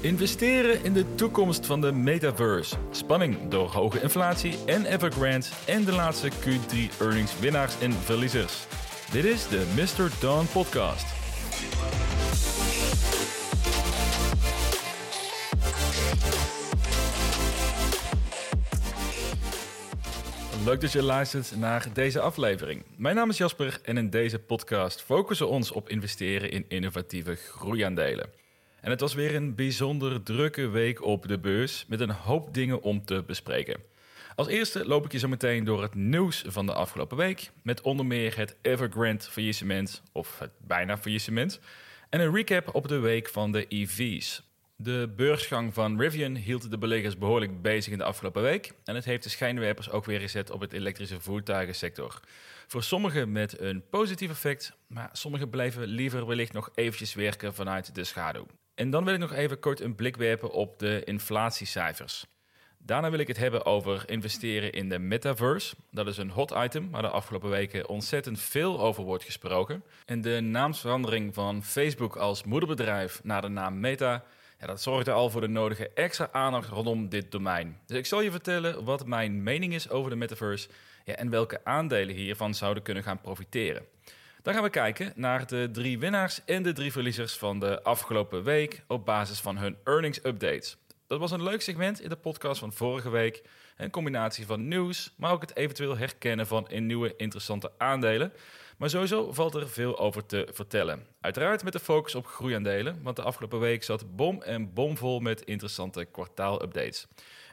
Investeren in de toekomst van de metaverse. Spanning door hoge inflatie en Evergrande en de laatste Q3 earnings winnaars en verliezers. Dit is de Mr. Dawn podcast. Leuk dat je luistert naar deze aflevering. Mijn naam is Jasper en in deze podcast focussen we ons op investeren in innovatieve groeiaandelen. En het was weer een bijzonder drukke week op de beurs met een hoop dingen om te bespreken. Als eerste loop ik je zo meteen door het nieuws van de afgelopen week, met onder meer het Evergrande faillissement, of het bijna faillissement, en een recap op de week van de EV's. De beursgang van Rivian hield de beleggers behoorlijk bezig in de afgelopen week en het heeft de schijnwerpers ook weer gezet op het elektrische voertuigensector. Voor sommigen met een positief effect, maar sommigen blijven liever wellicht nog eventjes werken vanuit de schaduw. En dan wil ik nog even kort een blik werpen op de inflatiecijfers. Daarna wil ik het hebben over investeren in de metaverse. Dat is een hot item waar de afgelopen weken ontzettend veel over wordt gesproken. En de naamsverandering van Facebook als moederbedrijf naar de naam Meta, ja, dat zorgde al voor de nodige extra aandacht rondom dit domein. Dus ik zal je vertellen wat mijn mening is over de metaverse ja, en welke aandelen hiervan zouden kunnen gaan profiteren. Dan gaan we kijken naar de drie winnaars en de drie verliezers van de afgelopen week op basis van hun earnings updates. Dat was een leuk segment in de podcast van vorige week. Een combinatie van nieuws, maar ook het eventueel herkennen van in nieuwe interessante aandelen. Maar sowieso valt er veel over te vertellen. Uiteraard met de focus op groeiaandelen, want de afgelopen week zat bom en bomvol met interessante kwartaalupdates.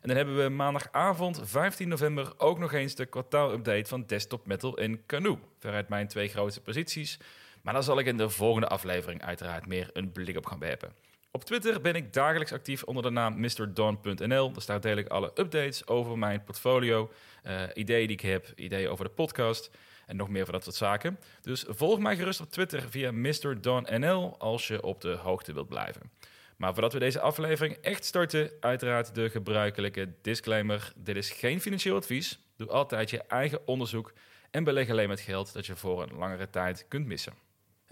En dan hebben we maandagavond 15 november ook nog eens de kwartaalupdate van Desktop Metal en Canoe. Veruit mijn twee grootste posities. Maar daar zal ik in de volgende aflevering uiteraard meer een blik op gaan werpen. Op Twitter ben ik dagelijks actief onder de naam MrDon.nl. Daar staat deel alle updates over mijn portfolio, uh, ideeën die ik heb, ideeën over de podcast en nog meer van dat soort zaken. Dus volg mij gerust op Twitter via MrDonNL als je op de hoogte wilt blijven. Maar voordat we deze aflevering echt starten, uiteraard de gebruikelijke disclaimer. Dit is geen financieel advies. Doe altijd je eigen onderzoek en beleg alleen met geld dat je voor een langere tijd kunt missen.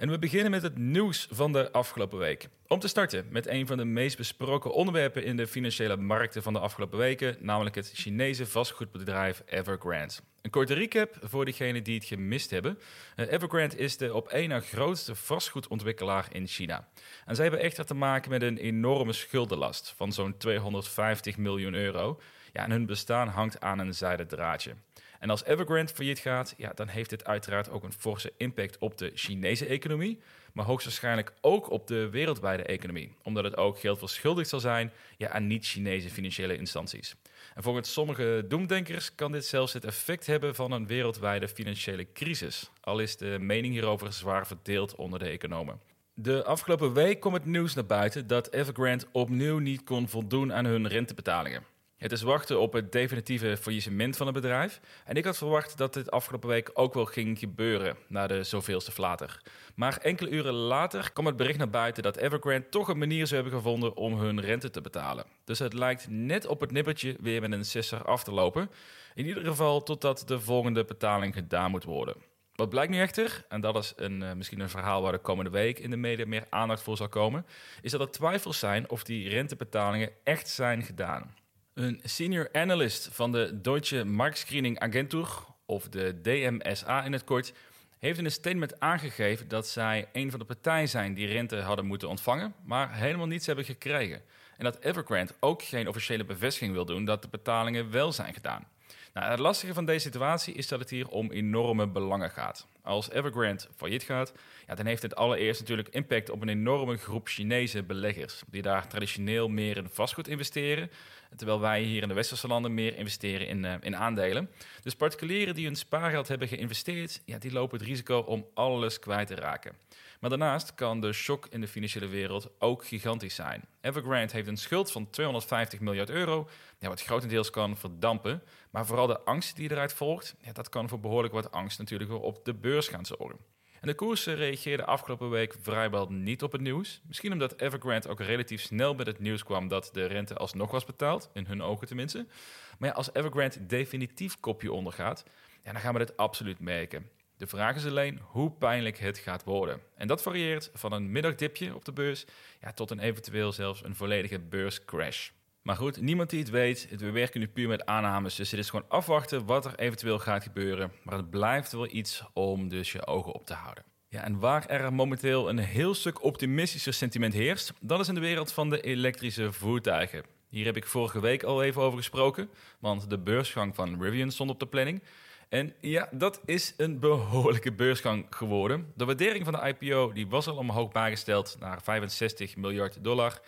En we beginnen met het nieuws van de afgelopen week. Om te starten met een van de meest besproken onderwerpen in de financiële markten van de afgelopen weken, namelijk het Chinese vastgoedbedrijf Evergrande. Een korte recap voor diegenen die het gemist hebben. Eh, Evergrande is de op één na grootste vastgoedontwikkelaar in China. En zij hebben echter te maken met een enorme schuldenlast van zo'n 250 miljoen euro. Ja, en hun bestaan hangt aan een zijden draadje. En als Evergrande failliet gaat, ja, dan heeft dit uiteraard ook een forse impact op de Chinese economie, maar hoogstwaarschijnlijk ook op de wereldwijde economie, omdat het ook geld verschuldigd zal zijn ja, aan niet-Chinese financiële instanties. En volgens sommige doemdenkers kan dit zelfs het effect hebben van een wereldwijde financiële crisis, al is de mening hierover zwaar verdeeld onder de economen. De afgelopen week kwam het nieuws naar buiten dat Evergrande opnieuw niet kon voldoen aan hun rentebetalingen. Het is wachten op het definitieve faillissement van het bedrijf. En ik had verwacht dat dit afgelopen week ook wel ging gebeuren, na de zoveelste flater. Maar enkele uren later kwam het bericht naar buiten dat Evergrande toch een manier zou hebben gevonden om hun rente te betalen. Dus het lijkt net op het nippertje weer met een sisser af te lopen. In ieder geval totdat de volgende betaling gedaan moet worden. Wat blijkt nu echter, en dat is een, uh, misschien een verhaal waar de komende week in de media meer aandacht voor zal komen, is dat er twijfels zijn of die rentebetalingen echt zijn gedaan. Een senior analyst van de Deutsche Marktscreening Agentur, of de DMSA in het kort, heeft in een statement aangegeven dat zij een van de partijen zijn die rente hadden moeten ontvangen, maar helemaal niets hebben gekregen. En dat Evergrande ook geen officiële bevestiging wil doen dat de betalingen wel zijn gedaan. Nou, het lastige van deze situatie is dat het hier om enorme belangen gaat. Als Evergrande failliet gaat, ja, dan heeft het allereerst natuurlijk impact op een enorme groep Chinese beleggers. Die daar traditioneel meer in vastgoed investeren. Terwijl wij hier in de westerse landen meer investeren in, uh, in aandelen. Dus particulieren die hun spaargeld hebben geïnvesteerd, ja, die lopen het risico om alles kwijt te raken. Maar daarnaast kan de shock in de financiële wereld ook gigantisch zijn. Evergrande heeft een schuld van 250 miljard euro, wat grotendeels kan verdampen. Maar vooral de angst die eruit volgt, ja, dat kan voor behoorlijk wat angst natuurlijk op de beurs gaan zorgen. En de koers reageerde afgelopen week vrijwel niet op het nieuws. Misschien omdat Evergrande ook relatief snel met het nieuws kwam dat de rente alsnog was betaald, in hun ogen tenminste. Maar ja, als Evergrande definitief kopje ondergaat, ja, dan gaan we dit absoluut merken. De vraag is alleen hoe pijnlijk het gaat worden. En dat varieert van een middagdipje op de beurs ja, tot een eventueel zelfs een volledige beurscrash. Maar goed, niemand die het weet. We werken nu puur met aannames. Dus het is gewoon afwachten wat er eventueel gaat gebeuren. Maar het blijft wel iets om dus je ogen op te houden. Ja, en waar er momenteel een heel stuk optimistischer sentiment heerst, dat is in de wereld van de elektrische voertuigen. Hier heb ik vorige week al even over gesproken, want de beursgang van Rivian stond op de planning. En ja, dat is een behoorlijke beursgang geworden. De waardering van de IPO die was al omhoog bijgesteld naar 65 miljard dollar.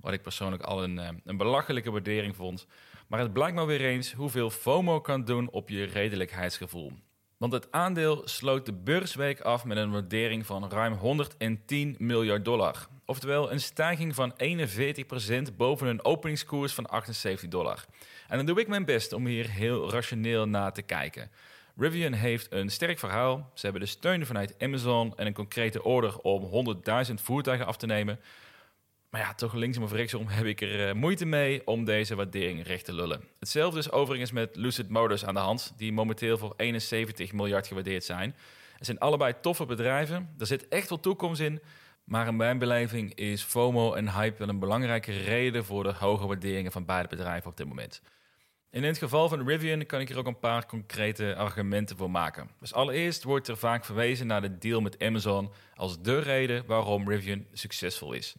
Wat ik persoonlijk al een, eh, een belachelijke waardering vond. Maar het blijkt maar weer eens hoeveel FOMO kan doen op je redelijkheidsgevoel. Want het aandeel sloot de beursweek af met een waardering van ruim 110 miljard dollar. Oftewel een stijging van 41% boven een openingskoers van 78 dollar. En dan doe ik mijn best om hier heel rationeel naar te kijken. Rivian heeft een sterk verhaal. Ze hebben de steun vanuit Amazon en een concrete order om 100.000 voertuigen af te nemen. Maar ja, toch linksom of rechtsom heb ik er uh, moeite mee om deze waardering recht te lullen. Hetzelfde is overigens met Lucid Motors aan de hand, die momenteel voor 71 miljard gewaardeerd zijn. Het zijn allebei toffe bedrijven, er zit echt wel toekomst in. Maar in mijn beleving is FOMO en hype wel een belangrijke reden voor de hoge waarderingen van beide bedrijven op dit moment. In het geval van Rivian kan ik er ook een paar concrete argumenten voor maken. Dus allereerst wordt er vaak verwezen naar de deal met Amazon als de reden waarom Rivian succesvol is.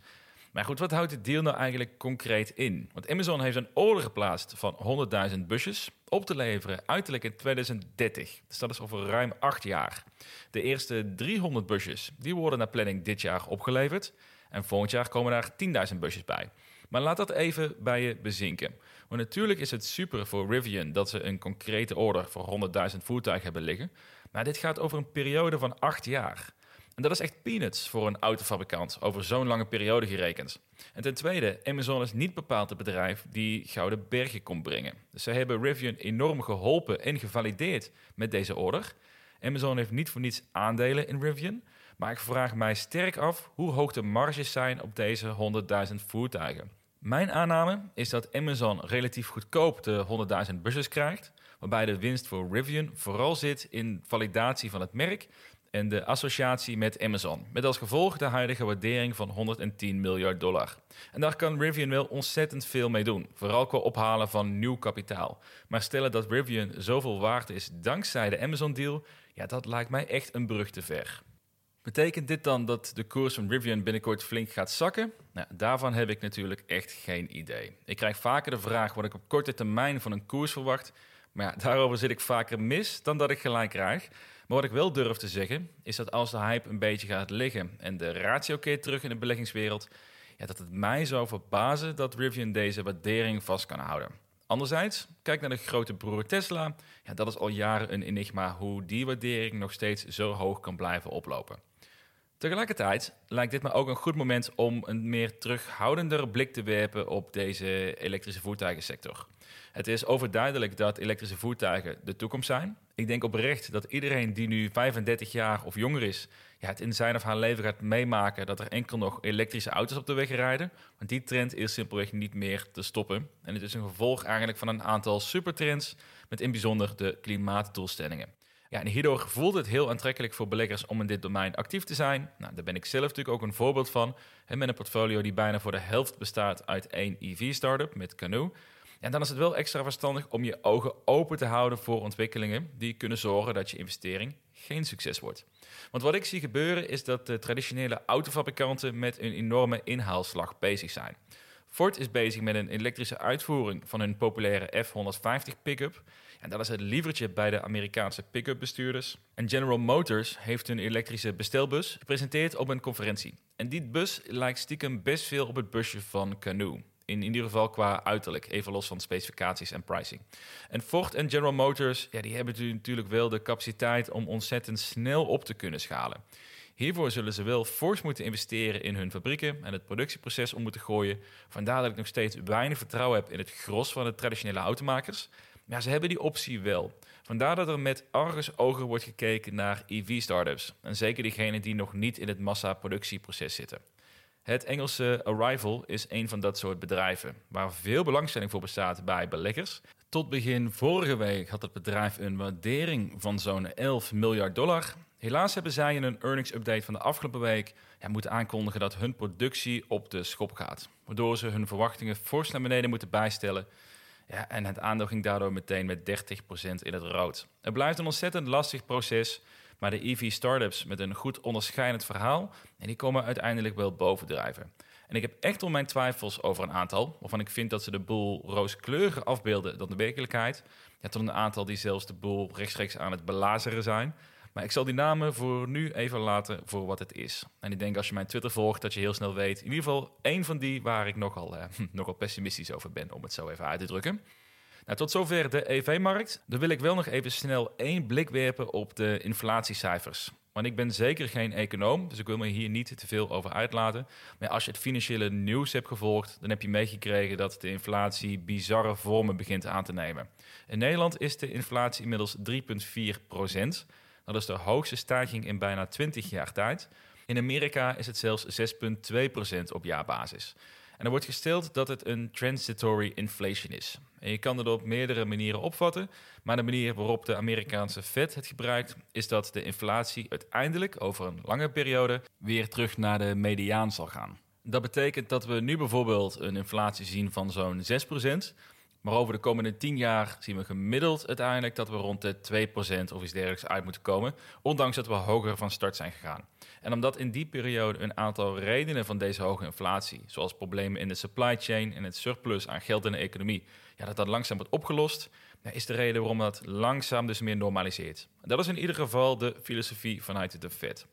Maar goed, wat houdt de deal nou eigenlijk concreet in? Want Amazon heeft een order geplaatst van 100.000 busjes op te leveren uiterlijk in 2030. Dus dat is over ruim acht jaar. De eerste 300 busjes die worden naar planning dit jaar opgeleverd. En volgend jaar komen daar 10.000 busjes bij. Maar laat dat even bij je bezinken. Want natuurlijk is het super voor Rivian dat ze een concrete order voor 100.000 voertuigen hebben liggen. Maar dit gaat over een periode van acht jaar. En dat is echt peanuts voor een autofabrikant over zo'n lange periode gerekend. En ten tweede, Amazon is niet bepaald het bedrijf die gouden bergen komt brengen. Dus ze hebben Rivian enorm geholpen en gevalideerd met deze order. Amazon heeft niet voor niets aandelen in Rivian. Maar ik vraag mij sterk af hoe hoog de marges zijn op deze 100.000 voertuigen. Mijn aanname is dat Amazon relatief goedkoop de 100.000 buses krijgt, waarbij de winst voor Rivian vooral zit in validatie van het merk en de associatie met Amazon. Met als gevolg de huidige waardering van 110 miljard dollar. En daar kan Rivian wel ontzettend veel mee doen, vooral qua ophalen van nieuw kapitaal. Maar stellen dat Rivian zoveel waard is dankzij de Amazon-deal, ja, dat lijkt mij echt een brug te ver. Betekent dit dan dat de koers van Rivian binnenkort flink gaat zakken? Nou, daarvan heb ik natuurlijk echt geen idee. Ik krijg vaker de vraag wat ik op korte termijn van een koers verwacht. Maar ja, daarover zit ik vaker mis dan dat ik gelijk krijg. Maar wat ik wel durf te zeggen, is dat als de hype een beetje gaat liggen en de ratio keert terug in de beleggingswereld, ja, dat het mij zou verbazen dat Rivian deze waardering vast kan houden. Anderzijds, kijk naar de grote broer Tesla. Ja, dat is al jaren een enigma hoe die waardering nog steeds zo hoog kan blijven oplopen. Tegelijkertijd lijkt dit me ook een goed moment om een meer terughoudendere blik te werpen op deze elektrische voertuigensector. Het is overduidelijk dat elektrische voertuigen de toekomst zijn. Ik denk oprecht dat iedereen die nu 35 jaar of jonger is, ja, het in zijn of haar leven gaat meemaken dat er enkel nog elektrische auto's op de weg rijden. Want die trend is simpelweg niet meer te stoppen. En het is een gevolg eigenlijk van een aantal supertrends, met in bijzonder de klimaatdoelstellingen. Ja, en hierdoor voelt het heel aantrekkelijk voor beleggers om in dit domein actief te zijn. Nou, daar ben ik zelf natuurlijk ook een voorbeeld van. Met een portfolio die bijna voor de helft bestaat uit één EV-startup met Canoe. En dan is het wel extra verstandig om je ogen open te houden voor ontwikkelingen die kunnen zorgen dat je investering geen succes wordt. Want wat ik zie gebeuren is dat de traditionele autofabrikanten met een enorme inhaalslag bezig zijn. Ford is bezig met een elektrische uitvoering van hun populaire F-150 pick-up. En dat is het lievertje bij de Amerikaanse pick-up bestuurders. En General Motors heeft hun elektrische bestelbus gepresenteerd op een conferentie. En die bus lijkt stiekem best veel op het busje van Canoe. In, ieder geval qua uiterlijk, even los van specificaties en pricing. En Ford en General Motors, ja, die hebben natuurlijk wel de capaciteit om ontzettend snel op te kunnen schalen. Hiervoor zullen ze wel fors moeten investeren in hun fabrieken en het productieproces om moeten gooien. Vandaar dat ik nog steeds weinig vertrouwen heb in het gros van de traditionele automakers. Ze hebben die optie wel. Vandaar dat er met ogen wordt gekeken naar EV-startups. En zeker diegenen die nog niet in het massaproductieproces zitten. Het Engelse Arrival is een van dat soort bedrijven, waar veel belangstelling voor bestaat bij beleggers. Tot begin vorige week had het bedrijf een waardering van zo'n 11 miljard dollar. Helaas hebben zij in een earnings update van de afgelopen week ja, moeten aankondigen dat hun productie op de schop gaat. Waardoor ze hun verwachtingen fors naar beneden moeten bijstellen. Ja, en het aandeel ging daardoor meteen met 30% in het rood. Het blijft een ontzettend lastig proces, maar de EV-startups met een goed onderscheidend verhaal, en die komen uiteindelijk wel bovendrijven. En ik heb echt al mijn twijfels over een aantal, waarvan ik vind dat ze de boel rooskleuriger afbeelden dan de werkelijkheid. Ja, tot een aantal die zelfs de boel rechtstreeks aan het belazeren zijn. Maar ik zal die namen voor nu even laten voor wat het is. En ik denk als je mijn Twitter volgt, dat je heel snel weet. In ieder geval één van die waar ik nogal, eh, nogal pessimistisch over ben, om het zo even uit te drukken. Nou, tot zover de EV-markt. Dan wil ik wel nog even snel één blik werpen op de inflatiecijfers. Want ik ben zeker geen econoom, dus ik wil me hier niet te veel over uitlaten. Maar als je het financiële nieuws hebt gevolgd, dan heb je meegekregen dat de inflatie bizarre vormen begint aan te nemen. In Nederland is de inflatie inmiddels 3,4 procent. Dat is de hoogste stijging in bijna 20 jaar tijd. In Amerika is het zelfs 6,2 procent op jaarbasis. En er wordt gesteld dat het een transitory inflation is. En je kan het op meerdere manieren opvatten, maar de manier waarop de Amerikaanse Fed het gebruikt, is dat de inflatie uiteindelijk over een lange periode weer terug naar de mediaan zal gaan. Dat betekent dat we nu bijvoorbeeld een inflatie zien van zo'n 6%, maar over de komende 10 jaar zien we gemiddeld uiteindelijk dat we rond de 2% of iets dergelijks uit moeten komen, ondanks dat we hoger van start zijn gegaan. En omdat in die periode een aantal redenen van deze hoge inflatie, zoals problemen in de supply chain en het surplus aan geld in de economie, ja, dat dat langzaam wordt opgelost, is de reden waarom dat langzaam dus meer normaliseert. Dat is in ieder geval de filosofie vanuit de Fed.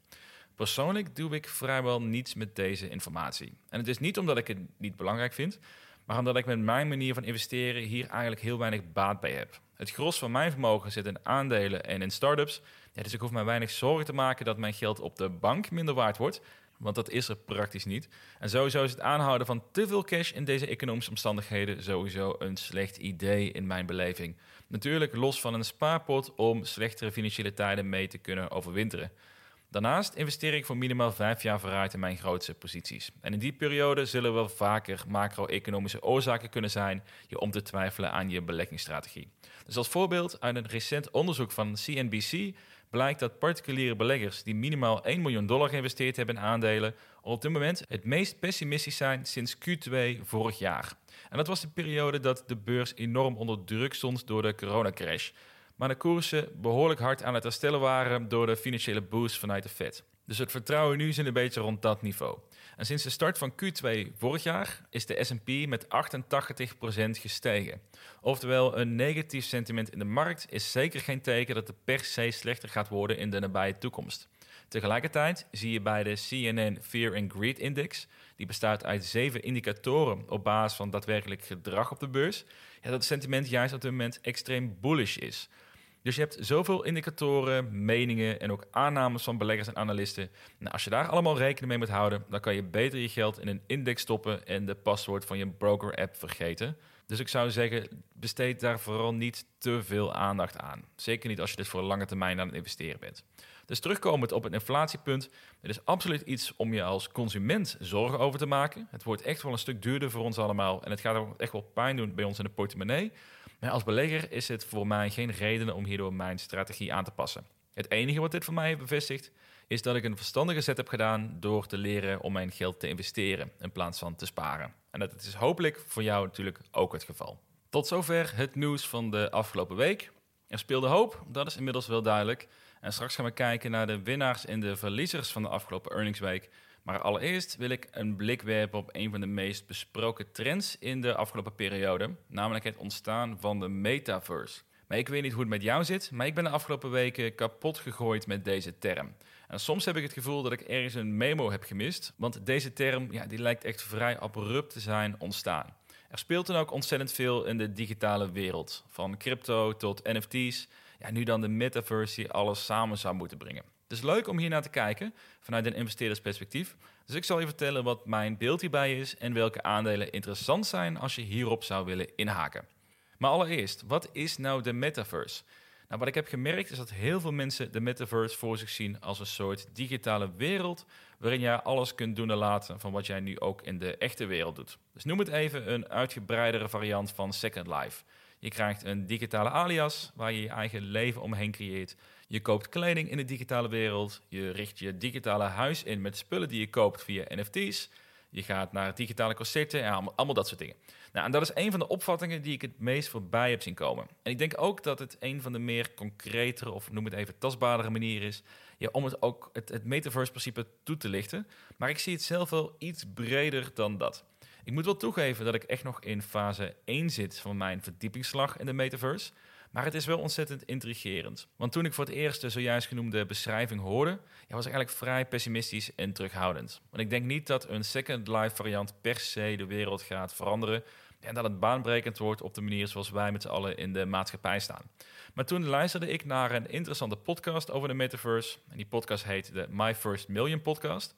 Persoonlijk doe ik vrijwel niets met deze informatie. En het is niet omdat ik het niet belangrijk vind, maar omdat ik met mijn manier van investeren hier eigenlijk heel weinig baat bij heb. Het gros van mijn vermogen zit in aandelen en in startups. Dus ik hoef mij weinig zorgen te maken dat mijn geld op de bank minder waard wordt. Want dat is er praktisch niet. En sowieso is het aanhouden van te veel cash in deze economische omstandigheden sowieso een slecht idee in mijn beleving. Natuurlijk los van een spaarpot om slechtere financiële tijden mee te kunnen overwinteren. Daarnaast investeer ik voor minimaal vijf jaar vooruit in mijn grootste posities. En in die periode zullen wel vaker macro-economische oorzaken kunnen zijn je om te twijfelen aan je beleggingsstrategie. Dus als voorbeeld uit een recent onderzoek van CNBC blijkt dat particuliere beleggers die minimaal 1 miljoen dollar geïnvesteerd hebben in aandelen, op dit moment het meest pessimistisch zijn sinds Q2 vorig jaar. En dat was de periode dat de beurs enorm onder druk stond door de coronacrash maar de koersen behoorlijk hard aan het herstellen waren door de financiële boost vanuit de Fed. Dus het vertrouwen nu zit een beetje rond dat niveau. En sinds de start van Q2 vorig jaar is de SP met 88% gestegen. Oftewel, een negatief sentiment in de markt is zeker geen teken dat het per se slechter gaat worden in de nabije toekomst. Tegelijkertijd zie je bij de CNN Fear and Greed Index, die bestaat uit zeven indicatoren op basis van daadwerkelijk gedrag op de beurs, dat het sentiment juist op dit moment extreem bullish is. Dus je hebt zoveel indicatoren, meningen en ook aannames van beleggers en analisten. Nou, als je daar allemaal rekening mee moet houden, dan kan je beter je geld in een index stoppen en de paswoord van je broker-app vergeten. Dus ik zou zeggen, besteed daar vooral niet te veel aandacht aan. Zeker niet als je dit voor een lange termijn aan het investeren bent. Dus terugkomend op het inflatiepunt, het is absoluut iets om je als consument zorgen over te maken. Het wordt echt wel een stuk duurder voor ons allemaal en het gaat ook echt wel pijn doen bij ons in de portemonnee. Maar als belegger is het voor mij geen reden om hierdoor mijn strategie aan te passen. Het enige wat dit voor mij heeft bevestigd, is dat ik een verstandige zet heb gedaan door te leren om mijn geld te investeren in plaats van te sparen. En dat is hopelijk voor jou natuurlijk ook het geval. Tot zover het nieuws van de afgelopen week. Er speelde hoop, dat is inmiddels wel duidelijk. En straks gaan we kijken naar de winnaars en de verliezers van de afgelopen earningsweek. Maar allereerst wil ik een blik werpen op een van de meest besproken trends in de afgelopen periode, namelijk het ontstaan van de metaverse. Maar ik weet niet hoe het met jou zit, maar ik ben de afgelopen weken kapot gegooid met deze term. En soms heb ik het gevoel dat ik ergens een memo heb gemist, want deze term ja, die lijkt echt vrij abrupt te zijn ontstaan. Er speelt dan ook ontzettend veel in de digitale wereld, van crypto tot NFT's. Ja, nu dan de metaverse die alles samen zou moeten brengen. Het is leuk om hier naar te kijken vanuit een investeerdersperspectief. Dus ik zal je vertellen wat mijn beeld hierbij is en welke aandelen interessant zijn als je hierop zou willen inhaken. Maar allereerst, wat is nou de metaverse? Nou, wat ik heb gemerkt is dat heel veel mensen de metaverse voor zich zien als een soort digitale wereld waarin jij alles kunt doen en laten van wat jij nu ook in de echte wereld doet. Dus noem het even een uitgebreidere variant van Second Life. Je krijgt een digitale alias waar je je eigen leven omheen creëert. Je koopt kleding in de digitale wereld. Je richt je digitale huis in met spullen die je koopt via NFT's. Je gaat naar digitale concerten en allemaal, dat soort dingen. Nou, en dat is een van de opvattingen die ik het meest voorbij heb zien komen. En ik denk ook dat het een van de meer concretere, of noem het even tastbaardere manieren is, om het ook het, het metaverse-principe toe te lichten. Maar ik zie het zelf wel iets breder dan dat. Ik moet wel toegeven dat ik echt nog in fase 1 zit van mijn verdiepingsslag in de metaverse. Maar het is wel ontzettend intrigerend. Want toen ik voor het eerst de zojuist genoemde beschrijving hoorde, ja, was ik eigenlijk vrij pessimistisch en terughoudend. Want ik denk niet dat een Second Life variant per se de wereld gaat veranderen. En dat het baanbrekend wordt op de manier zoals wij met z'n allen in de maatschappij staan. Maar toen luisterde ik naar een interessante podcast over de metaverse. En die podcast heet de My First Million Podcast.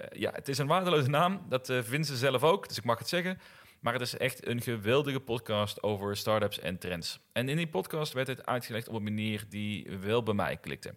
Uh, ja, het is een waardeloze naam, dat uh, vinden ze zelf ook, dus ik mag het zeggen. Maar het is echt een geweldige podcast over startups en trends. En in die podcast werd het uitgelegd op een manier die wel bij mij klikte.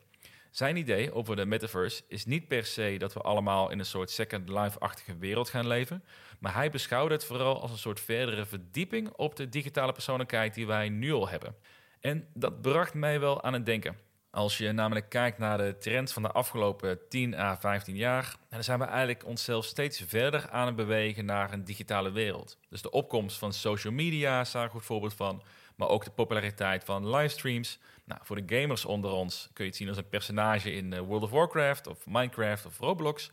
Zijn idee over de metaverse is niet per se dat we allemaal in een soort Second Life-achtige wereld gaan leven, maar hij beschouwde het vooral als een soort verdere verdieping op de digitale persoonlijkheid die wij nu al hebben. En dat bracht mij wel aan het denken. Als je namelijk kijkt naar de trends van de afgelopen 10 à 15 jaar, dan zijn we eigenlijk onszelf steeds verder aan het bewegen naar een digitale wereld. Dus de opkomst van social media is daar een goed voorbeeld van, maar ook de populariteit van livestreams. Nou, voor de gamers onder ons kun je het zien als een personage in eh, World of Warcraft of Minecraft of Roblox.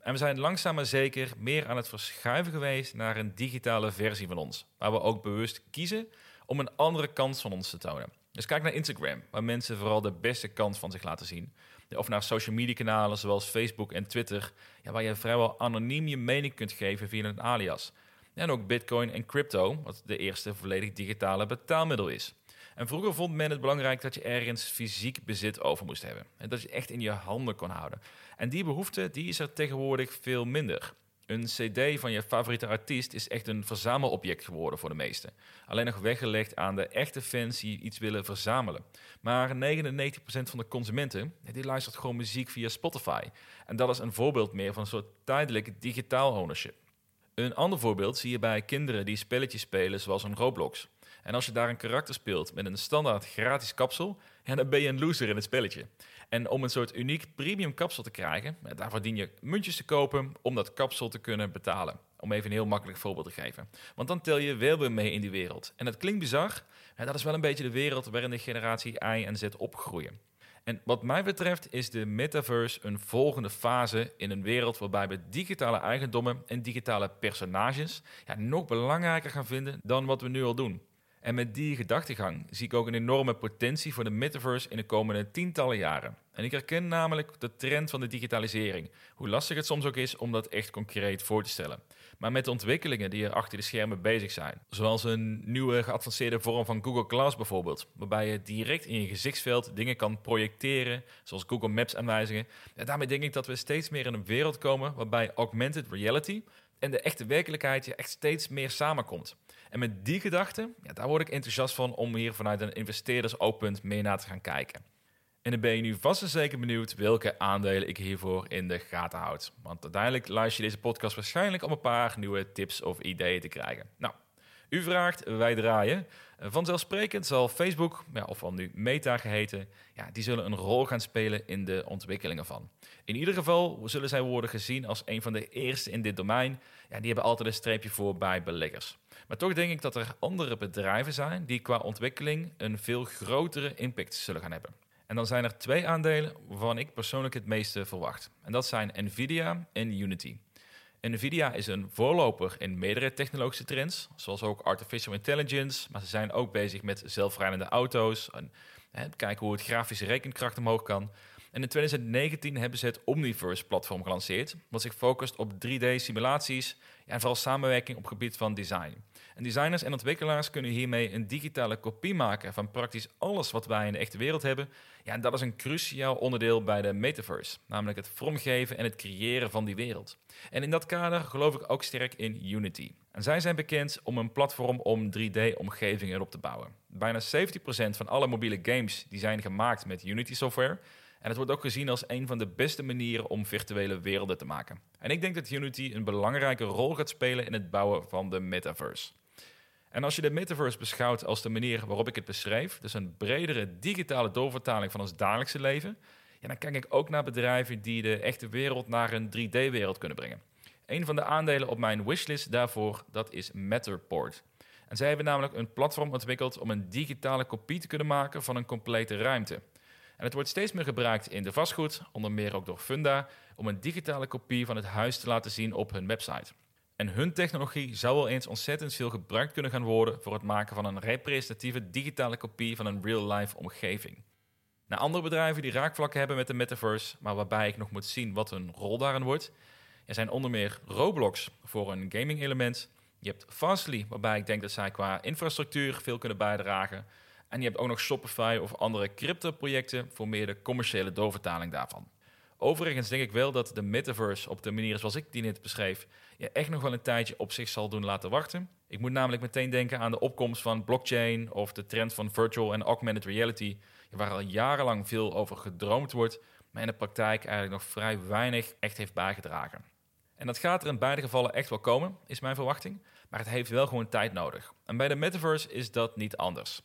En we zijn langzaam maar zeker meer aan het verschuiven geweest naar een digitale versie van ons, waar we ook bewust kiezen om een andere kant van ons te tonen. Dus kijk naar Instagram, waar mensen vooral de beste kant van zich laten zien. Of naar social media kanalen zoals Facebook en Twitter, ja, waar je vrijwel anoniem je mening kunt geven via een alias. En ook Bitcoin en crypto, wat de eerste volledig digitale betaalmiddel is. En vroeger vond men het belangrijk dat je ergens fysiek bezit over moest hebben. En dat je echt in je handen kon houden. En die behoefte die is er tegenwoordig veel minder. Een CD van je favoriete artiest is echt een verzamelobject geworden voor de meesten. Alleen nog weggelegd aan de echte fans die iets willen verzamelen. Maar 99% van de consumenten die luistert gewoon muziek via Spotify. En dat is een voorbeeld meer van een soort tijdelijk digitaal ownership. Een ander voorbeeld zie je bij kinderen die spelletjes spelen zoals een Roblox. En als je daar een karakter speelt met een standaard gratis kapsel, dan ben je een loser in het spelletje. En om een soort uniek premium kapsel te krijgen, daarvoor dien je muntjes te kopen om dat kapsel te kunnen betalen. Om even een heel makkelijk voorbeeld te geven. Want dan tel je wel weer mee in die wereld. En dat klinkt bizar, maar dat is wel een beetje de wereld waarin de generatie I en Z opgroeien. En wat mij betreft is de metaverse een volgende fase in een wereld waarbij we digitale eigendommen en digitale personages ja, nog belangrijker gaan vinden dan wat we nu al doen. En met die gedachtegang zie ik ook een enorme potentie voor de metaverse in de komende tientallen jaren. En ik herken namelijk de trend van de digitalisering. Hoe lastig het soms ook is om dat echt concreet voor te stellen. Maar met de ontwikkelingen die er achter de schermen bezig zijn. Zoals een nieuwe geavanceerde vorm van Google Glass bijvoorbeeld. Waarbij je direct in je gezichtsveld dingen kan projecteren. Zoals Google Maps aanwijzingen. En daarmee denk ik dat we steeds meer in een wereld komen waarbij augmented reality en de echte werkelijkheid je echt steeds meer samenkomt. En met die gedachte, ja, daar word ik enthousiast van om hier vanuit een investeerdersoogpunt mee naar te gaan kijken. En dan ben je nu vast en zeker benieuwd welke aandelen ik hiervoor in de gaten houd. Want uiteindelijk luister je deze podcast waarschijnlijk om een paar nieuwe tips of ideeën te krijgen. Nou, u vraagt, wij draaien. Vanzelfsprekend zal Facebook, ja, of al nu Meta geheten, ja, die zullen een rol gaan spelen in de ontwikkelingen van. In ieder geval zullen zij worden gezien als een van de eerste in dit domein. Ja, die hebben altijd een streepje voor bij beleggers. Maar toch denk ik dat er andere bedrijven zijn die qua ontwikkeling een veel grotere impact zullen gaan hebben. En dan zijn er twee aandelen waarvan ik persoonlijk het meeste verwacht. En dat zijn Nvidia en Unity. Nvidia is een voorloper in meerdere technologische trends, zoals ook artificial intelligence, maar ze zijn ook bezig met zelfrijdende auto's en kijken hoe het grafische rekenkracht omhoog kan. En in 2019 hebben ze het Omniverse-platform gelanceerd, wat zich focust op 3D-simulaties en vooral samenwerking op gebied van design. En designers en ontwikkelaars kunnen hiermee een digitale kopie maken van praktisch alles wat wij in de echte wereld hebben. Ja, en dat is een cruciaal onderdeel bij de metaverse, namelijk het vormgeven en het creëren van die wereld. En in dat kader geloof ik ook sterk in Unity. En zij zijn bekend om een platform om 3D-omgevingen op te bouwen. Bijna 70% van alle mobiele games die zijn gemaakt met Unity software. En het wordt ook gezien als een van de beste manieren om virtuele werelden te maken. En ik denk dat Unity een belangrijke rol gaat spelen in het bouwen van de metaverse. En als je de metaverse beschouwt als de manier waarop ik het beschreef, dus een bredere digitale doorvertaling van ons dagelijkse leven, ja, dan kijk ik ook naar bedrijven die de echte wereld naar een 3D-wereld kunnen brengen. Een van de aandelen op mijn wishlist daarvoor, dat is Matterport. En zij hebben namelijk een platform ontwikkeld om een digitale kopie te kunnen maken van een complete ruimte. En het wordt steeds meer gebruikt in de vastgoed, onder meer ook door Funda, om een digitale kopie van het huis te laten zien op hun website. En hun technologie zou wel eens ontzettend veel gebruikt kunnen gaan worden voor het maken van een representatieve digitale kopie van een real-life omgeving. Naar andere bedrijven die raakvlakken hebben met de metaverse, maar waarbij ik nog moet zien wat hun rol daarin wordt. Er zijn onder meer Roblox voor een gaming element. Je hebt Fastly, waarbij ik denk dat zij qua infrastructuur veel kunnen bijdragen. En je hebt ook nog Shopify of andere crypto-projecten voor meer de commerciële doorvertaling daarvan. Overigens denk ik wel dat de metaverse op de manier zoals ik die net beschreef, je echt nog wel een tijdje op zich zal doen laten wachten. Ik moet namelijk meteen denken aan de opkomst van blockchain of de trend van virtual en augmented reality, waar al jarenlang veel over gedroomd wordt, maar in de praktijk eigenlijk nog vrij weinig echt heeft bijgedragen. En dat gaat er in beide gevallen echt wel komen, is mijn verwachting, maar het heeft wel gewoon tijd nodig. En bij de metaverse is dat niet anders.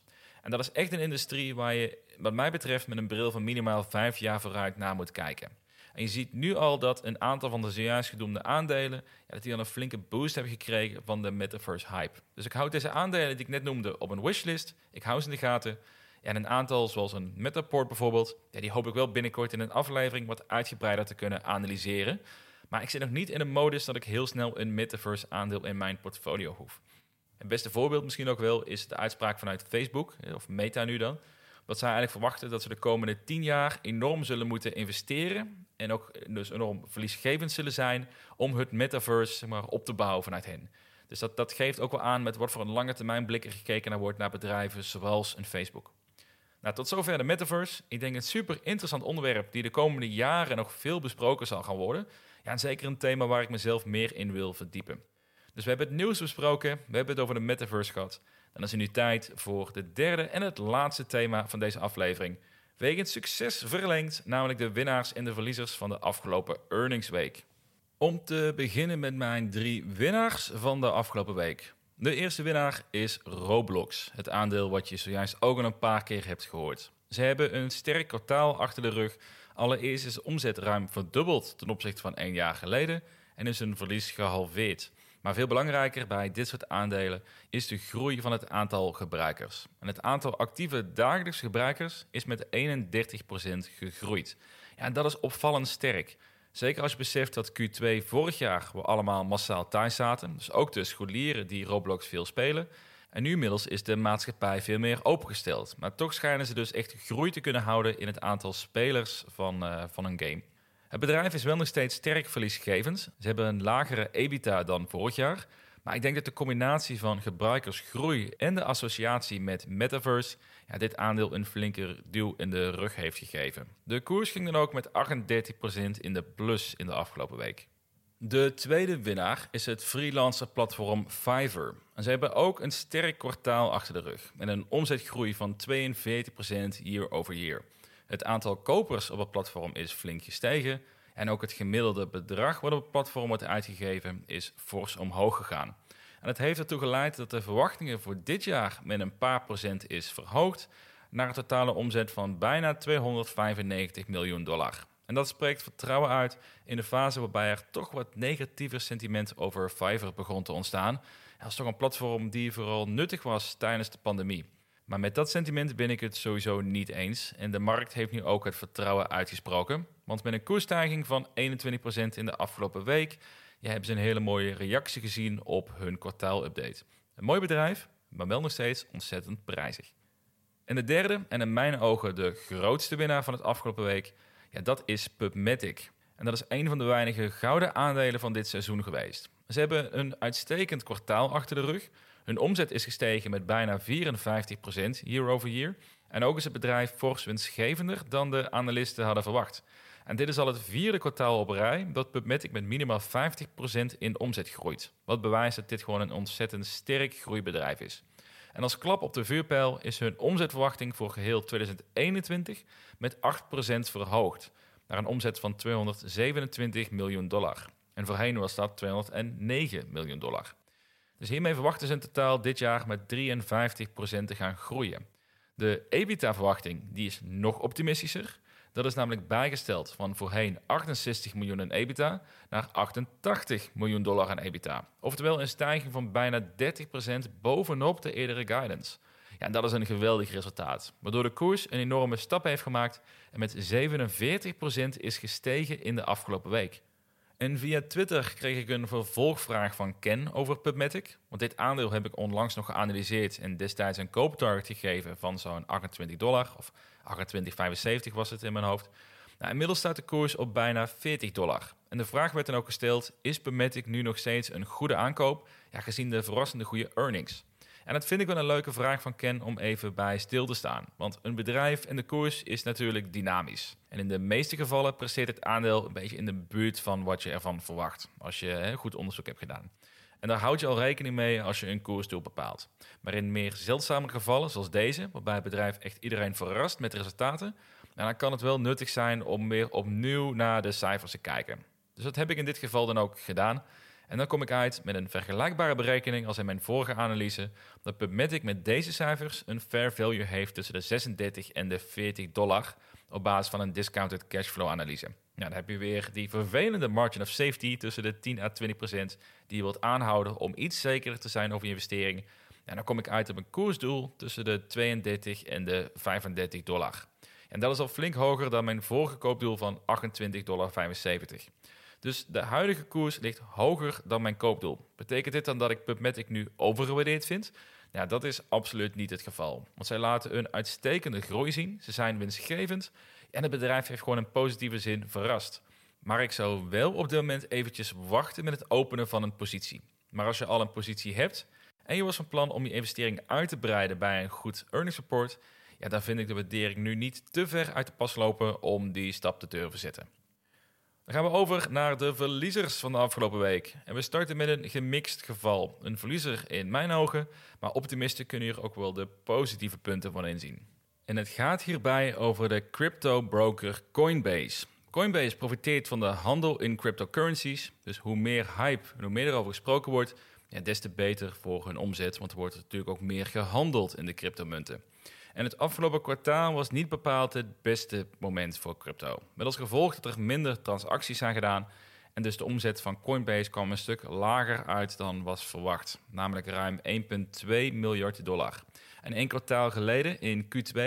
En dat is echt een industrie waar je, wat mij betreft, met een bril van minimaal vijf jaar vooruit naar moet kijken. En je ziet nu al dat een aantal van de zojuist genoemde aandelen, ja, dat die dan een flinke boost hebben gekregen van de metaverse hype. Dus ik houd deze aandelen die ik net noemde op een wishlist. Ik hou ze in de gaten. En een aantal, zoals een Metaport bijvoorbeeld, die hoop ik wel binnenkort in een aflevering wat uitgebreider te kunnen analyseren. Maar ik zit nog niet in een modus dat ik heel snel een metaverse aandeel in mijn portfolio hoef. Het beste voorbeeld misschien ook wel is de uitspraak vanuit Facebook, of Meta nu dan. Dat zij eigenlijk verwachten dat ze de komende tien jaar enorm zullen moeten investeren. En ook dus enorm verliesgevend zullen zijn om het metaverse zeg maar, op te bouwen vanuit hen. Dus dat, dat geeft ook wel aan met wat voor een lange termijn blik er gekeken naar wordt naar bedrijven zoals een Facebook. Nou, tot zover de metaverse. Ik denk een super interessant onderwerp die de komende jaren nog veel besproken zal gaan worden. Ja, en zeker een thema waar ik mezelf meer in wil verdiepen. Dus we hebben het nieuws besproken, we hebben het over de metaverse gehad. Dan is het nu tijd voor de derde en het laatste thema van deze aflevering. Wegens succes verlengd, namelijk de winnaars en de verliezers van de afgelopen earnings week. Om te beginnen met mijn drie winnaars van de afgelopen week. De eerste winnaar is Roblox, het aandeel wat je zojuist ook al een paar keer hebt gehoord. Ze hebben een sterk kwartaal achter de rug. Allereerst is de omzet ruim verdubbeld ten opzichte van één jaar geleden en is hun verlies gehalveerd. Maar veel belangrijker bij dit soort aandelen is de groei van het aantal gebruikers. En het aantal actieve dagelijkse gebruikers is met 31% gegroeid. Ja, en dat is opvallend sterk. Zeker als je beseft dat Q2 vorig jaar we allemaal massaal thuis zaten. Dus ook de scholieren die Roblox veel spelen. En nu inmiddels is de maatschappij veel meer opengesteld. Maar toch schijnen ze dus echt groei te kunnen houden in het aantal spelers van, uh, van een game. Het bedrijf is wel nog steeds sterk verliesgevend. Ze hebben een lagere EBITDA dan vorig jaar. Maar ik denk dat de combinatie van gebruikersgroei en de associatie met Metaverse ja, dit aandeel een flinke duw in de rug heeft gegeven. De koers ging dan ook met 38% in de plus in de afgelopen week. De tweede winnaar is het freelancer platform Fiverr. En ze hebben ook een sterk kwartaal achter de rug met een omzetgroei van 42% year over year. Het aantal kopers op het platform is flink gestegen. En ook het gemiddelde bedrag wat op het platform wordt uitgegeven is fors omhoog gegaan. En het heeft ertoe geleid dat de verwachtingen voor dit jaar met een paar procent is verhoogd naar een totale omzet van bijna 295 miljoen dollar. En dat spreekt vertrouwen uit in de fase waarbij er toch wat negatiever sentiment over Fiverr begon te ontstaan. Het is toch een platform die vooral nuttig was tijdens de pandemie. Maar met dat sentiment ben ik het sowieso niet eens. En de markt heeft nu ook het vertrouwen uitgesproken. Want met een koersstijging van 21% in de afgelopen week ja, hebben ze een hele mooie reactie gezien op hun kwartaalupdate. Een mooi bedrijf, maar wel nog steeds ontzettend prijzig. En de derde, en in mijn ogen de grootste winnaar van het afgelopen week, ja, dat is PubMatic. En dat is een van de weinige gouden aandelen van dit seizoen geweest. Ze hebben een uitstekend kwartaal achter de rug. Hun omzet is gestegen met bijna 54% year over year. En ook is het bedrijf fors winstgevender dan de analisten hadden verwacht. En dit is al het vierde kwartaal op rij dat PubMatic met minimaal 50% in omzet groeit. Wat bewijst dat dit gewoon een ontzettend sterk groeibedrijf is. En als klap op de vuurpijl is hun omzetverwachting voor geheel 2021 met 8% verhoogd. Naar een omzet van 227 miljoen dollar. En voorheen was dat 209 miljoen dollar. Dus hiermee verwachten ze in totaal dit jaar met 53% te gaan groeien. De EBITDA-verwachting die is nog optimistischer. Dat is namelijk bijgesteld van voorheen 68 miljoen in EBITDA naar 88 miljoen dollar aan EBITDA. Oftewel een stijging van bijna 30% bovenop de eerdere guidance. Ja, en dat is een geweldig resultaat, waardoor de koers een enorme stap heeft gemaakt en met 47% is gestegen in de afgelopen week. En via Twitter kreeg ik een vervolgvraag van Ken over PubMatic. Want dit aandeel heb ik onlangs nog geanalyseerd en destijds een kooptarget gegeven van zo'n 28 dollar. Of 28,75 was het in mijn hoofd. Nou, inmiddels staat de koers op bijna 40 dollar. En de vraag werd dan ook gesteld: is PubMatic nu nog steeds een goede aankoop? Ja, gezien de verrassende goede earnings. En dat vind ik wel een leuke vraag van Ken om even bij stil te staan. Want een bedrijf en de koers is natuurlijk dynamisch. En in de meeste gevallen presteert het aandeel een beetje in de buurt van wat je ervan verwacht. Als je hè, goed onderzoek hebt gedaan. En daar houd je al rekening mee als je een koersdoel bepaalt. Maar in meer zeldzame gevallen, zoals deze, waarbij het bedrijf echt iedereen verrast met resultaten, dan kan het wel nuttig zijn om weer opnieuw naar de cijfers te kijken. Dus dat heb ik in dit geval dan ook gedaan. En dan kom ik uit met een vergelijkbare berekening als in mijn vorige analyse, dat PubMatic met deze cijfers een fair value heeft tussen de 36 en de 40 dollar op basis van een discounted cashflow analyse. Ja, dan heb je weer die vervelende margin of safety tussen de 10 à 20 procent die je wilt aanhouden om iets zekerder te zijn over je investering. En dan kom ik uit op een koersdoel tussen de 32 en de 35 dollar. En dat is al flink hoger dan mijn vorige koopdoel van 28,75 dollar. Dus de huidige koers ligt hoger dan mijn koopdoel. Betekent dit dan dat ik PubMatic nu overgewaardeerd vind? Ja, dat is absoluut niet het geval. Want zij laten een uitstekende groei zien. Ze zijn winstgevend. En het bedrijf heeft gewoon een positieve zin verrast. Maar ik zou wel op dit moment eventjes wachten met het openen van een positie. Maar als je al een positie hebt en je was van plan om je investering uit te breiden bij een goed earnings report, ja, dan vind ik de waardering nu niet te ver uit de pas lopen om die stap te durven zetten. Dan gaan we over naar de verliezers van de afgelopen week. En we starten met een gemixt geval. Een verliezer in mijn ogen, maar optimisten kunnen hier ook wel de positieve punten van inzien. En het gaat hierbij over de crypto broker Coinbase. Coinbase profiteert van de handel in cryptocurrencies. Dus hoe meer hype en hoe meer erover gesproken wordt, ja, des te beter voor hun omzet. Want er wordt natuurlijk ook meer gehandeld in de cryptomunten. En het afgelopen kwartaal was niet bepaald het beste moment voor crypto. Met als gevolg dat er minder transacties zijn gedaan en dus de omzet van Coinbase kwam een stuk lager uit dan was verwacht, namelijk ruim 1,2 miljard dollar. En één kwartaal geleden, in Q2,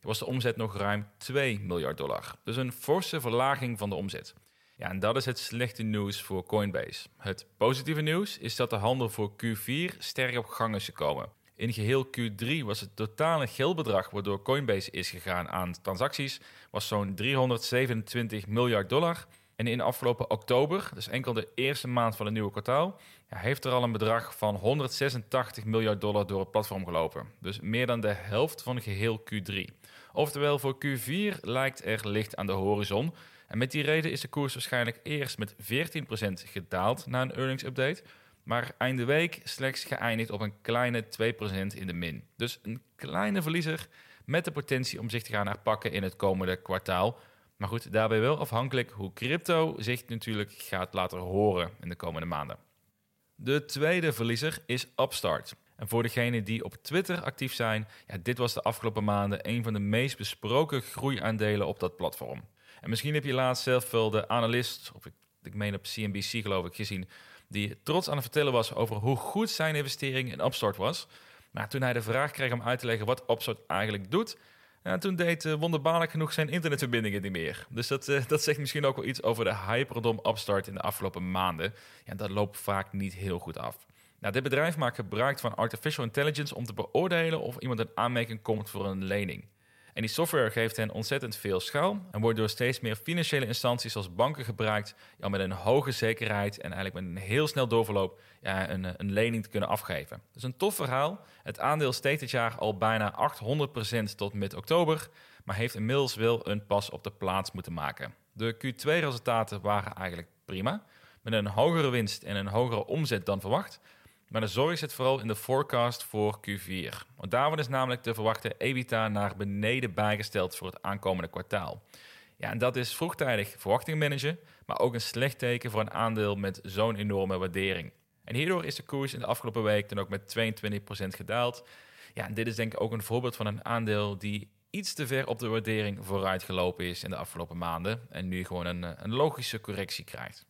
was de omzet nog ruim 2 miljard dollar. Dus een forse verlaging van de omzet. Ja, en dat is het slechte nieuws voor Coinbase. Het positieve nieuws is dat de handel voor Q4 sterk op gang is gekomen. In geheel Q3 was het totale geldbedrag waardoor Coinbase is gegaan aan transacties was zo'n 327 miljard dollar. En in afgelopen oktober, dus enkel de eerste maand van het nieuwe kwartaal, heeft er al een bedrag van 186 miljard dollar door het platform gelopen. Dus meer dan de helft van geheel Q3. Oftewel, voor Q4 lijkt er licht aan de horizon. En met die reden is de koers waarschijnlijk eerst met 14% gedaald na een earnings update maar einde week slechts geëindigd op een kleine 2% in de min. Dus een kleine verliezer met de potentie om zich te gaan herpakken in het komende kwartaal. Maar goed, daarbij wel afhankelijk hoe crypto zich natuurlijk gaat laten horen in de komende maanden. De tweede verliezer is Upstart. En voor degenen die op Twitter actief zijn, ja, dit was de afgelopen maanden een van de meest besproken groeiaandelen op dat platform. En misschien heb je laatst zelf wel de analist, of ik, ik meen op CNBC geloof ik, gezien die trots aan het vertellen was over hoe goed zijn investering in Upstart was. Maar toen hij de vraag kreeg om uit te leggen wat Upstart eigenlijk doet, toen deed uh, wonderbaarlijk genoeg zijn internetverbindingen niet meer. Dus dat, uh, dat zegt misschien ook wel iets over de hype rondom Upstart in de afgelopen maanden. Ja, dat loopt vaak niet heel goed af. Nou, dit bedrijf maakt gebruik van artificial intelligence om te beoordelen of iemand een aanmerking komt voor een lening. En die software geeft hen ontzettend veel schaal en wordt door steeds meer financiële instanties als banken gebruikt ja, met een hoge zekerheid en eigenlijk met een heel snel doorverloop ja, een, een lening te kunnen afgeven. Dus een tof verhaal. Het aandeel steekt dit jaar al bijna 800% tot mid-oktober, maar heeft inmiddels wel een pas op de plaats moeten maken. De Q2-resultaten waren eigenlijk prima, met een hogere winst en een hogere omzet dan verwacht. Maar de zorg zit vooral in de forecast voor Q4. Want daarvan is namelijk de verwachte EBITDA naar beneden bijgesteld voor het aankomende kwartaal. Ja, en dat is vroegtijdig verwachting managen, maar ook een slecht teken voor een aandeel met zo'n enorme waardering. En hierdoor is de koers in de afgelopen week dan ook met 22% gedaald. Ja, en dit is denk ik ook een voorbeeld van een aandeel die iets te ver op de waardering vooruit gelopen is in de afgelopen maanden en nu gewoon een, eh, een logische correctie krijgt.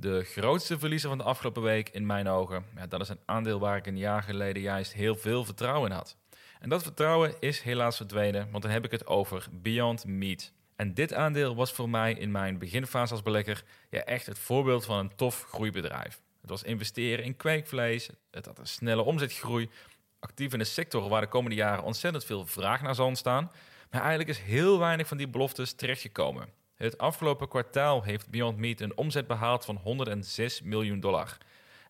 De grootste verliezer van de afgelopen week in mijn ogen, ja, dat is een aandeel waar ik een jaar geleden juist heel veel vertrouwen in had. En dat vertrouwen is helaas verdwenen, want dan heb ik het over Beyond Meat. En dit aandeel was voor mij in mijn beginfase als belegger ja, echt het voorbeeld van een tof groeibedrijf. Het was investeren in kweekvlees, het had een snelle omzetgroei, actief in een sector waar de komende jaren ontzettend veel vraag naar zal ontstaan. Maar eigenlijk is heel weinig van die beloftes terechtgekomen. Het afgelopen kwartaal heeft Beyond Meat een omzet behaald van 106 miljoen dollar.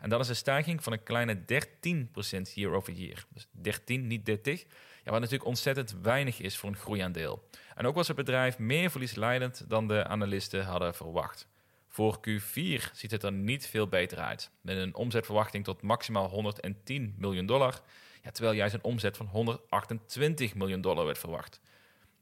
En dat is een stijging van een kleine 13% year over year. Dus 13, niet 30. Ja, wat natuurlijk ontzettend weinig is voor een groeiaandeel. En ook was het bedrijf meer verliesleidend dan de analisten hadden verwacht. Voor Q4 ziet het er niet veel beter uit. Met een omzetverwachting tot maximaal 110 miljoen dollar. Ja, terwijl juist een omzet van 128 miljoen dollar werd verwacht.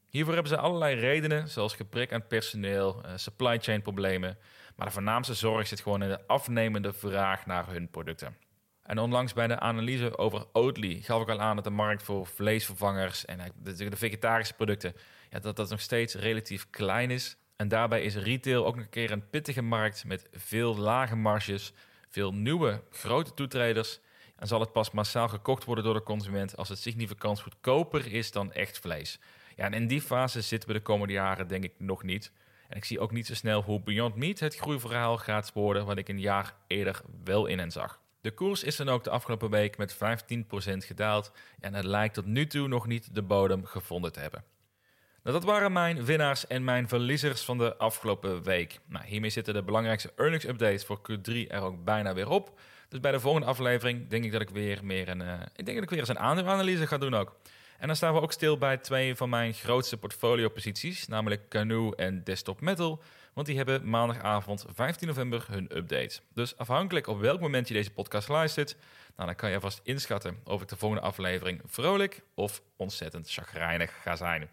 Hiervoor hebben ze allerlei redenen, zoals gebrek aan personeel, uh, supply chain problemen. Maar de voornaamste zorg zit gewoon in de afnemende vraag naar hun producten. En onlangs bij de analyse over Oatly gaf ik al aan dat de markt voor vleesvervangers en de vegetarische producten, ja, dat dat nog steeds relatief klein is. En daarbij is retail ook nog een keer een pittige markt met veel lage marges, veel nieuwe grote toetreders. En zal het pas massaal gekocht worden door de consument als het significant goedkoper is dan echt vlees. Ja, en in die fase zitten we de komende jaren denk ik nog niet. En ik zie ook niet zo snel hoe Beyond Meat het groeiverhaal gaat worden, wat ik een jaar eerder wel in en zag. De koers is dan ook de afgelopen week met 15% gedaald en het lijkt tot nu toe nog niet de bodem gevonden te hebben. Nou, dat waren mijn winnaars en mijn verliezers van de afgelopen week. Nou, hiermee zitten de belangrijkste earnings updates voor Q3 er ook bijna weer op. Dus bij de volgende aflevering denk ik dat ik weer meer een, uh, ik denk dat ik weer eens een aandeelanalyse ga doen ook. En dan staan we ook stil bij twee van mijn grootste portfolio-posities, namelijk Canoe en Desktop Metal. Want die hebben maandagavond 15 november hun update. Dus afhankelijk op welk moment je deze podcast luistert, nou, dan kan je vast inschatten of ik de volgende aflevering vrolijk of ontzettend chagrijnig ga zijn.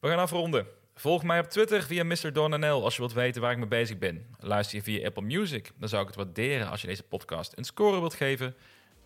We gaan afronden. Volg mij op Twitter via Mr. Donanel als je wilt weten waar ik mee bezig ben. Luister je via Apple Music, dan zou ik het waarderen als je deze podcast een score wilt geven.